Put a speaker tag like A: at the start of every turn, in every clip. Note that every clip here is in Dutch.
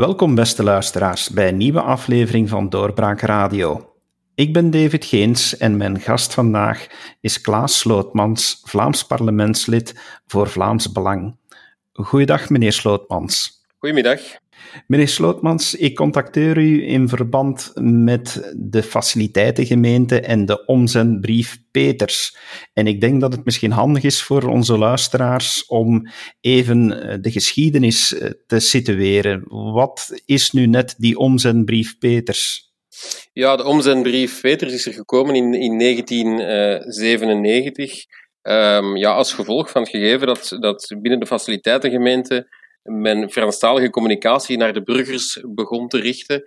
A: Welkom, beste luisteraars, bij een nieuwe aflevering van Doorbraak Radio. Ik ben David Geens en mijn gast vandaag is Klaas Slootmans, Vlaams parlementslid voor Vlaams Belang. Goeiedag, meneer Slootmans.
B: Goedemiddag.
A: Meneer Slootmans, ik contacteer u in verband met de faciliteitengemeente en de omzendbrief Peters. En ik denk dat het misschien handig is voor onze luisteraars om even eh, de geschiedenis eh, te situeren. Wat is nu net die omzendbrief Peters?
B: Ja, de omzendbrief Peters is er gekomen in, in 1997. Um, ehm, ja, als gevolg van het gegeven dat, dat binnen de faciliteitengemeente men Franstalige communicatie naar de burgers begon te richten.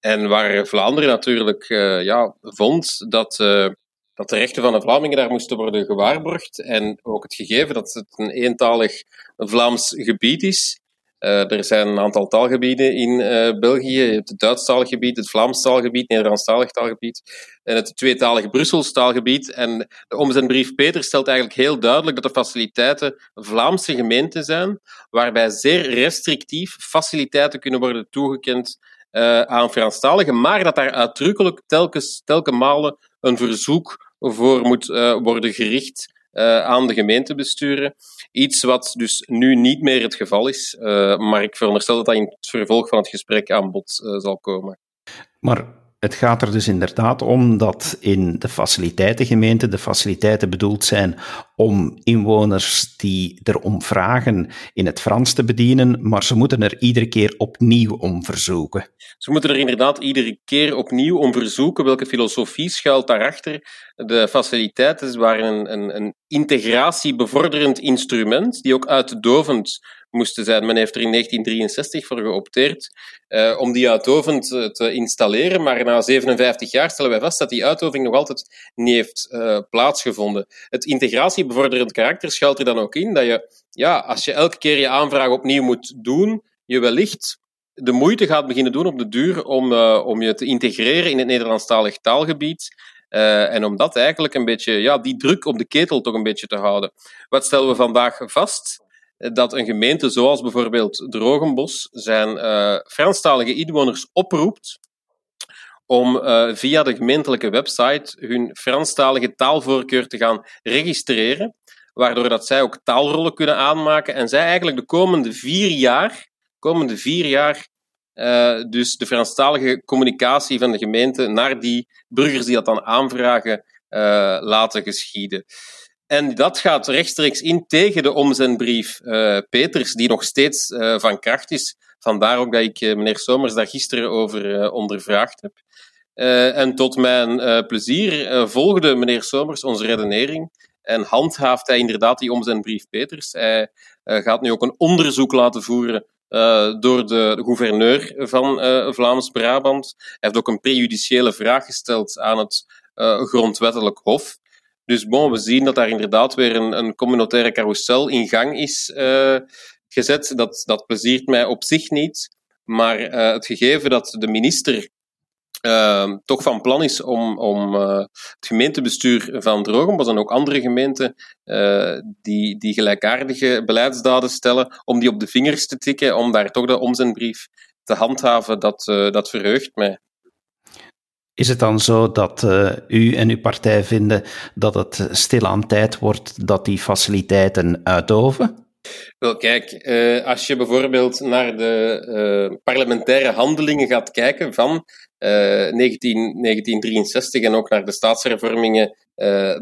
B: En waar Vlaanderen natuurlijk uh, ja, vond dat, uh, dat de rechten van de Vlamingen daar moesten worden gewaarborgd. En ook het gegeven dat het een eentalig Vlaams gebied is. Uh, er zijn een aantal taalgebieden in uh, België. het Duits gebied, het Vlaams taalgebied, het Nederlandstalig taalgebied en het tweetalige Brussels taalgebied. En de omzendbrief Peter stelt eigenlijk heel duidelijk dat de faciliteiten Vlaamse gemeenten zijn, waarbij zeer restrictief faciliteiten kunnen worden toegekend uh, aan Franstaligen, maar dat daar uitdrukkelijk telkens, telkens malen een verzoek voor moet worden gericht aan de gemeentebesturen. Iets wat dus nu niet meer het geval is, uh, maar ik veronderstel dat dat in het vervolg van het gesprek aan bod uh, zal komen.
A: Maar het gaat er dus inderdaad om dat in de faciliteitengemeente de faciliteiten bedoeld zijn om inwoners die erom vragen in het Frans te bedienen, maar ze moeten er iedere keer opnieuw om verzoeken.
B: Ze moeten er inderdaad iedere keer opnieuw om verzoeken. Welke filosofie schuilt daarachter? De faciliteiten waren een, een, een integratiebevorderend instrument, die ook uitdovend moesten zijn. Men heeft er in 1963 voor geopteerd uh, om die uitdovend uh, te installeren, maar na 57 jaar stellen wij vast dat die uitdoving nog altijd niet heeft uh, plaatsgevonden. Het integratiebevorderend karakter schuilt er dan ook in dat je, ja, als je elke keer je aanvraag opnieuw moet doen, je wellicht de moeite gaat beginnen doen op de duur om, om je te integreren in het Nederlandstalig taalgebied. En om dat eigenlijk een beetje, ja, die druk op de ketel toch een beetje te houden. Wat stellen we vandaag vast? Dat een gemeente zoals bijvoorbeeld Drogenbos zijn uh, Franstalige inwoners oproept om uh, via de gemeentelijke website hun Franstalige taalvoorkeur te gaan registreren, waardoor dat zij ook taalrollen kunnen aanmaken en zij eigenlijk de komende vier jaar, komende vier jaar uh, dus de Franstalige communicatie van de gemeente naar die burgers die dat dan aanvragen laten geschieden. En dat gaat rechtstreeks in tegen de omzendbrief uh, Peters, die nog steeds van kracht is. Vandaar ook dat ik meneer Somers daar gisteren over ondervraagd heb. en tot mijn plezier volgde meneer Somers onze redenering en handhaaft hij inderdaad die omzendbrief Peters. Hij gaat nu ook een onderzoek laten voeren door de, de, gouverneur van Vlaams-Brabant. Hij heeft ook een prejudiciële vraag gesteld aan het grondwettelijk hof. Dus bon, we zien dat daar inderdaad weer een, een communautaire carousel in gang is gezet. Dat, dat pleziert mij op zich niet. Maar het gegeven dat de minister uh, toch van plan is om, om het gemeentebestuur van Drogenbos en ook andere gemeenten die, die gelijkaardige beleidsdaden stellen, om die op de vingers te tikken, om daar toch de omzendbrief te handhaven, dat, dat verheugt mij.
A: Is het dan zo dat u en uw partij vinden dat het stilaan tijd wordt dat die faciliteiten uitoven?
B: Wel, kijk, uh, als je bijvoorbeeld naar de uh, parlementaire handelingen gaat kijken van uh, 19, 1963 en ook naar de staatshervormingen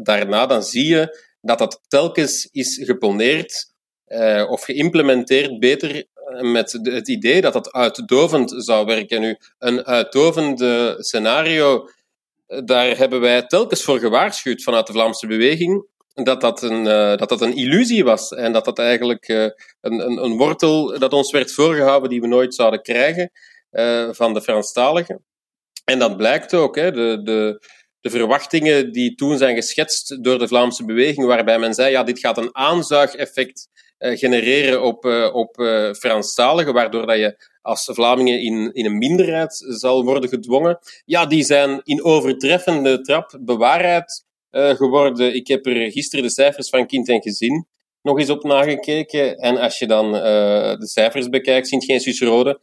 B: daarna, dan zie je dat dat telkens is geponeerd of geïmplementeerd beter met het idee dat dat uitdovend zou werken. Nu, een uitdovende scenario, daar hebben wij telkens voor gewaarschuwd vanuit de Vlaamse beweging dat dat een, uh, dat dat een illusie was. En dat dat eigenlijk uh, een, een, een, wortel dat ons werd voorgehouden die we nooit zouden krijgen van de Franstaligen. En dat blijkt ook. Hè, de, de, de verwachtingen die toen zijn geschetst door de Vlaamse beweging, waarbij men zei, ja, dit gaat een aanzuigeffect genereren op, op Franstaligen, waardoor dat je als Vlamingen in, in een minderheid zal worden gedwongen. Ja, die zijn in overtreffende trap bewaarheid uh, geworden. Ik heb er gisteren de cijfers van kind en gezin nog eens op nagekeken. En als je dan de cijfers bekijkt, Sint-Geen-Suus-Rode,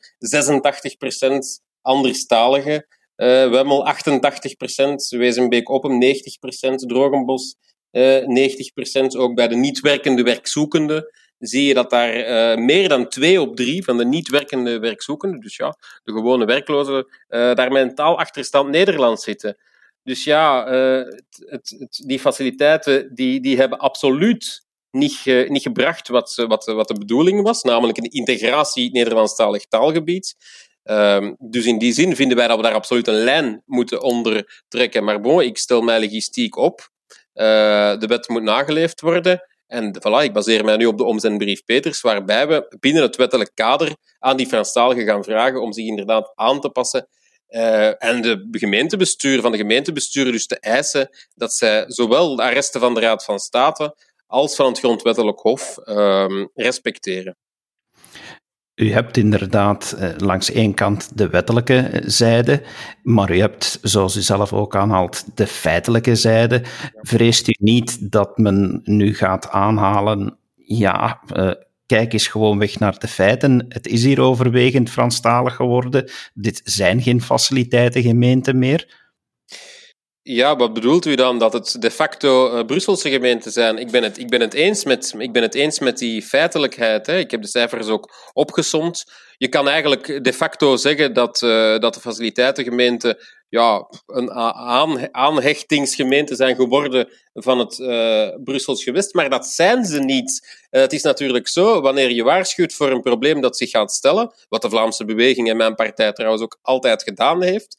B: 86% anderstaligen. Uh, Wemmel 88%, Wezenbeek-Oppen 90%, Drogenbos uh, 90%. Ook bij de niet werkende werkzoekenden zie je dat daar uh, meer dan twee op drie van de niet werkende werkzoekenden, dus ja, de gewone werklozen, uh, daar mentaal achterstand Nederlands zitten. Dus ja, uh, het, het, die faciliteiten die, die hebben absoluut niet, niet gebracht wat, wat, wat de bedoeling was, namelijk een integratie Nederlandstalig taalgebied. Um, dus in die zin vinden wij dat we daar absoluut een lijn moeten onder trekken. Maar bon, ik stel mij logistiek op. De wet moet nageleefd worden. En voilà, ik baseer mij nu op de omzendbrief Peters, waarbij we binnen het wettelijk kader aan die Franstaligen gaan vragen om zich inderdaad aan te passen uh, en de gemeentebestuur van de gemeentebestuur dus te eisen dat zij zowel de arresten van de Raad van State als van het Grondwettelijk Hof uh, respecteren.
A: U hebt inderdaad eh, langs één kant de wettelijke eh, zijde, maar u hebt, zoals u zelf ook aanhaalt, de feitelijke zijde. Vreest u niet dat men nu gaat aanhalen, ja, uh, kijk eens gewoon weg naar de feiten. Het is hier overwegend Franstalig geworden. Dit zijn geen faciliteiten gemeente meer.
B: Ja, wat bedoelt u dan? Dat het de facto uh, Brusselse gemeenten zijn? Ik ben het, ik ben het, eens, met, ik ben het eens met die feitelijkheid. Hè. Ik heb de cijfers ook opgesomd. Je kan eigenlijk de facto zeggen dat, uh, dat de faciliteitengemeenten ja, een aan, aanhechtingsgemeente zijn geworden van het uh, Brussels gewest, maar dat zijn ze niet. het is natuurlijk zo, wanneer je waarschuwt voor een probleem dat zich gaat stellen, wat de Vlaamse beweging en mijn partij trouwens ook altijd gedaan heeft,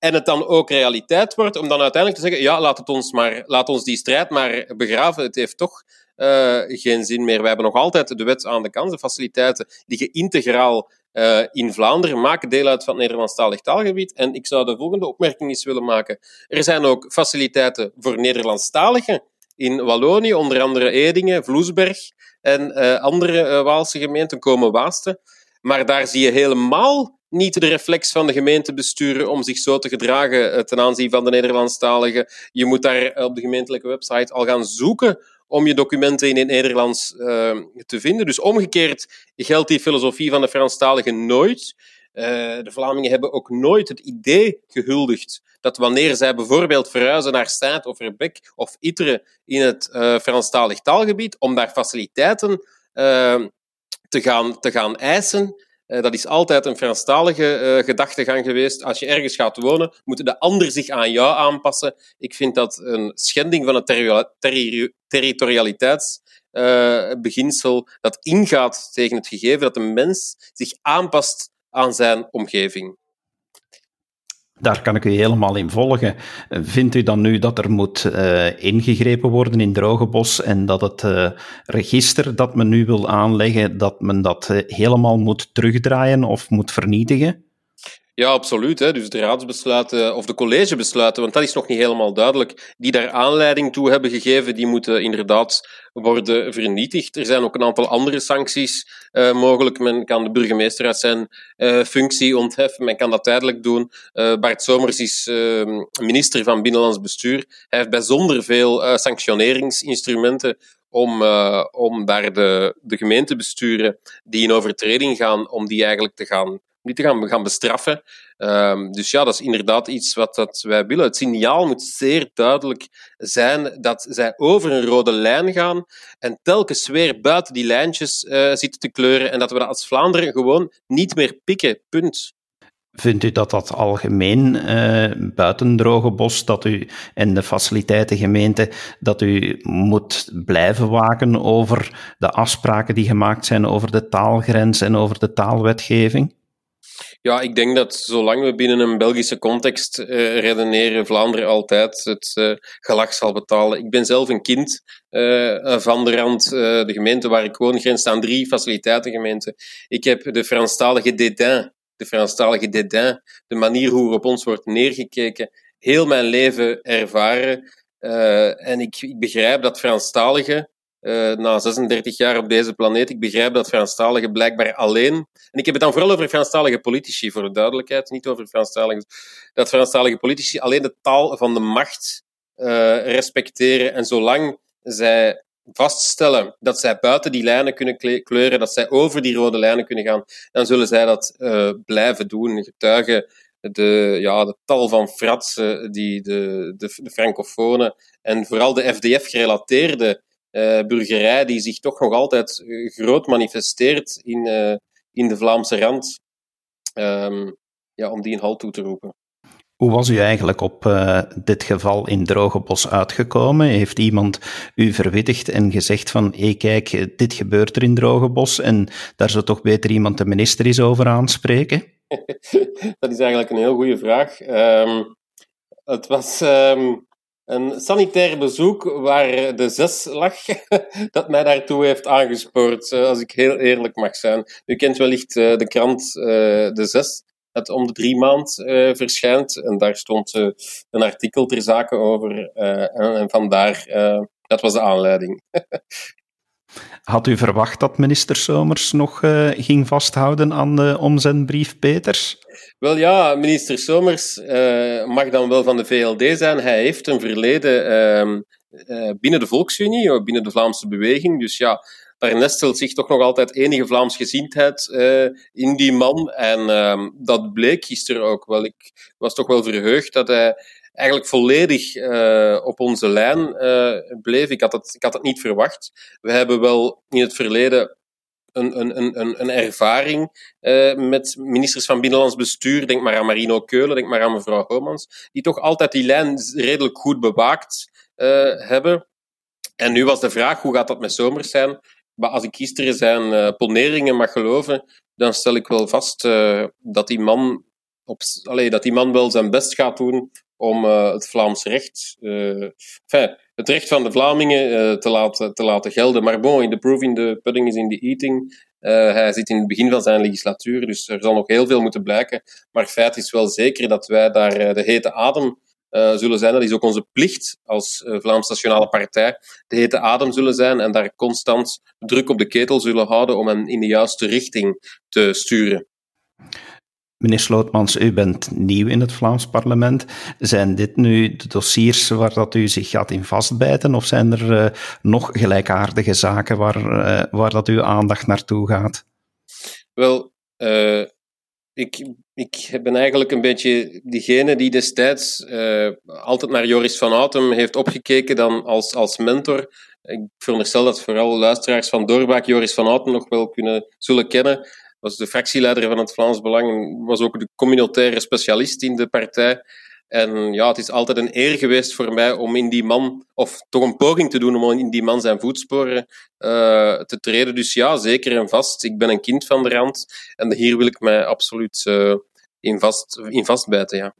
B: en het dan ook realiteit wordt, om dan uiteindelijk te zeggen, ja, laat, het ons, maar, laat ons die strijd maar begraven. Het heeft toch uh, geen zin meer. Wij hebben nog altijd de wet aan de kant, de faciliteiten die je integraal uh, in Vlaanderen maken deel uit van het Nederlandstalig taalgebied. En ik zou de volgende opmerking eens willen maken. Er zijn ook faciliteiten voor Nederlandstaligen in Wallonië, onder andere Edingen, Vloesberg en uh, andere Waalse gemeenten komen waasten. Maar daar zie je helemaal niet de reflex van de gemeentebesturen om zich zo te gedragen eh, ten aanzien van de Nederlandstaligen. Je moet daar op de gemeentelijke website al gaan zoeken om je documenten in het Nederlands uh, te vinden. Dus omgekeerd geldt die filosofie van de Franstaligen nooit. De Vlamingen hebben ook nooit het idee gehuldigd dat wanneer zij bijvoorbeeld verhuizen naar Staat of Rebek of Itre in het uh, Franstalig taalgebied, om daar faciliteiten te, gaan, te gaan eisen, dat is altijd een Franstalige uh, gedachtegang geweest. Als je ergens gaat wonen, moet de ander zich aan jou aanpassen. Ik vind dat een schending van het terri terri territorialiteitsbeginsel uh, dat ingaat tegen het gegeven dat een mens zich aanpast aan zijn omgeving.
A: Daar kan ik u helemaal in volgen. Vindt u dan nu dat er moet uh, ingegrepen worden in Drogebos en dat het uh, register dat men nu wil aanleggen, dat men dat uh, helemaal moet terugdraaien of moet vernietigen?
B: Ja, absoluut. Hè. Dus de raadsbesluiten of de collegebesluiten, want dat is nog niet helemaal duidelijk, die daar aanleiding toe hebben gegeven, die moeten inderdaad worden vernietigd. Er zijn ook een aantal andere sancties uh, mogelijk. Men kan de burgemeester uit zijn uh, functie ontheffen. Men kan dat tijdelijk doen. Uh, Bart Somers is ehm, minister van Binnenlands Bestuur. Hij heeft bijzonder veel sanctioneringsinstrumenten om, om daar de, de gemeentebesturen die in overtreding gaan, om die eigenlijk te gaan te gaan, gaan bestraffen. Um, dus ja, dat is inderdaad iets wat dat wij willen. Het signaal moet zeer duidelijk zijn dat zij over een rode lijn gaan en telkens weer buiten die lijntjes uh, zitten te kleuren en dat we dat als Vlaanderen gewoon niet meer pikken. Punt.
A: Vindt u dat dat algemeen uh, buiten dat u en de faciliteitengemeente dat u moet blijven waken over de afspraken die gemaakt zijn over de taalgrens en over de taalwetgeving?
B: Ja, ik denk dat zolang we binnen een Belgische context uh, redeneren, Vlaanderen altijd het uh, gelag zal betalen. Ik ben zelf een kind uh, van de rand, de gemeente waar ik woon, grenst aan drie faciliteitengemeenten. Ik heb de Franstalige dédain, de Franstalige dédain, de manier hoe er op ons wordt neergekeken, heel mijn leven ervaren. en ik, ik begrijp dat Franstaligen uh, na 36 jaar op deze planeet. Ik begrijp dat Franstaligen blijkbaar alleen. En ik heb het dan vooral over Franstalige politici, voor de duidelijkheid. Niet over Franstalige. Dat Franstalige politici alleen de taal van de macht uh, respecteren. En zolang zij vaststellen dat zij buiten die lijnen kunnen kleuren, dat zij over die rode lijnen kunnen gaan, dan zullen zij dat uh, blijven doen. Getuigen de, ja, de tal van fratsen die de, de, de francofonen en vooral de FDF-gerelateerde burgerij, die zich toch nog altijd groot manifesteert in, uh, in de Vlaamse rand, um, ja, om die een halt toe te roepen.
A: Hoe was u eigenlijk op uh, dit geval in Drogebos uitgekomen? Heeft iemand u verwittigd en gezegd van, hé kijk, dit gebeurt er in Drogebos en daar zou toch beter iemand de minister eens over aanspreken?
B: dat is eigenlijk een heel goede vraag. Um, het was um, een sanitair bezoek waar de zes lag, dat mij daartoe heeft aangespoord, eh, als ik heel eerlijk mag zijn. U kent wellicht uh, de krant uh, De Zes het om de drie maand verschijnt. En daar stond een artikel ter zake over. En, en, vandaar, dat was de aanleiding.
A: Had u verwacht dat minister Somers nog ging vasthouden aan de omzendbrief Peters?
B: Wel ja, minister Somers mag dan wel van de VLD zijn. Hij heeft een verleden ehm, binnen de Volksunie, binnen de Vlaamse beweging. Dus ja, daar nestelt zich toch nog altijd enige Vlaamsgezindheid uh, in die man. En uh, dat bleek gisteren ook wel. Ik was toch wel verheugd dat hij eigenlijk volledig op onze lijn bleef. Ik had, het, ik had het niet verwacht. We hebben wel in het verleden een, een, een, een ervaring uh, met ministers van Binnenlands Bestuur. Denk maar aan Marino Keulen, denk maar aan mevrouw Homans. Die toch altijd die lijn redelijk goed bewaakt uh, hebben. En nu was de vraag, hoe gaat dat met Zomers zijn? Maar als ik gisteren zijn uh, poneringen mag geloven, dan stel ik wel vast dat, die man op, dat die man wel zijn best gaat doen om het Vlaams recht, enfin, het recht van de Vlamingen te, laten, te laten gelden. Maar bon, in the proof in the pudding is in the eating. hij zit in het begin van zijn legislatuur, dus er zal nog heel veel moeten blijken. Maar feit is wel zeker dat wij daar de hete adem zullen zijn. Dat is ook onze plicht als Vlaams Nationale Partij. De hete adem zullen zijn en daar constant druk op de ketel zullen houden om hen in de juiste richting te sturen.
A: Meneer Slootmans, u bent nieuw in het Vlaams parlement. Zijn dit nu de dossiers waar dat u zich gaat in vastbijten? Of zijn er uh, nog gelijkaardige zaken waar, uh, waar dat uw aandacht naartoe gaat?
B: Wel, uh, ik, ik ben eigenlijk een beetje diegene die destijds altijd naar Joris van Autem heeft opgekeken dan als, als mentor. Ik veronderstel dat vooral luisteraars van Doorbraak Joris van Autem nog wel kunnen, zullen kennen. Was de fractieleider van het Vlaams Belang en was ook de communautaire specialist in de partij. En ja, het is altijd een eer geweest voor mij om in die man, of toch een poging te doen om in die man zijn voetsporen uh, te treden. Dus ja, zeker en vast. Ik ben een kind van de rand en hier wil ik mij absoluut uh, in, vast, in vastbijten. Ja.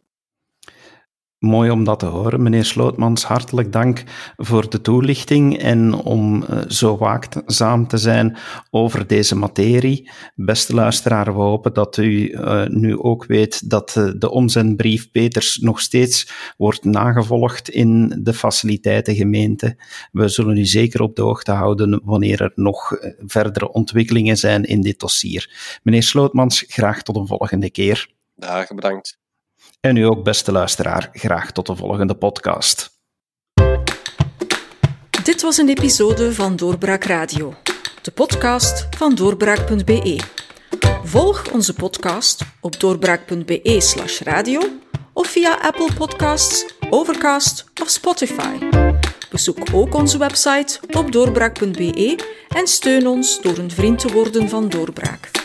A: Mooi om dat te horen, meneer Slootmans. Hartelijk dank voor de toelichting en om uh, zo waakzaam te zijn over deze materie. Beste luisteraar, we hopen dat u uh, nu ook weet dat uh, de omzendbrief Peters nog steeds wordt nagevolgd in de faciliteitengemeente. We zullen u zeker op de hoogte houden wanneer er nog verdere ontwikkelingen zijn in dit dossier. Meneer Slootmans, graag tot een volgende keer.
B: Dag, bedankt.
A: En u ook, beste luisteraar, graag tot de volgende podcast.
C: Dit was een episode van Doorbraak Radio, de podcast van doorbraak.be. Volg onze podcast op doorbraak.be/slash radio of via Apple Podcasts, Overcast of Spotify. Bezoek ook onze website op doorbraak.be en steun ons door een vriend te worden van Doorbraak.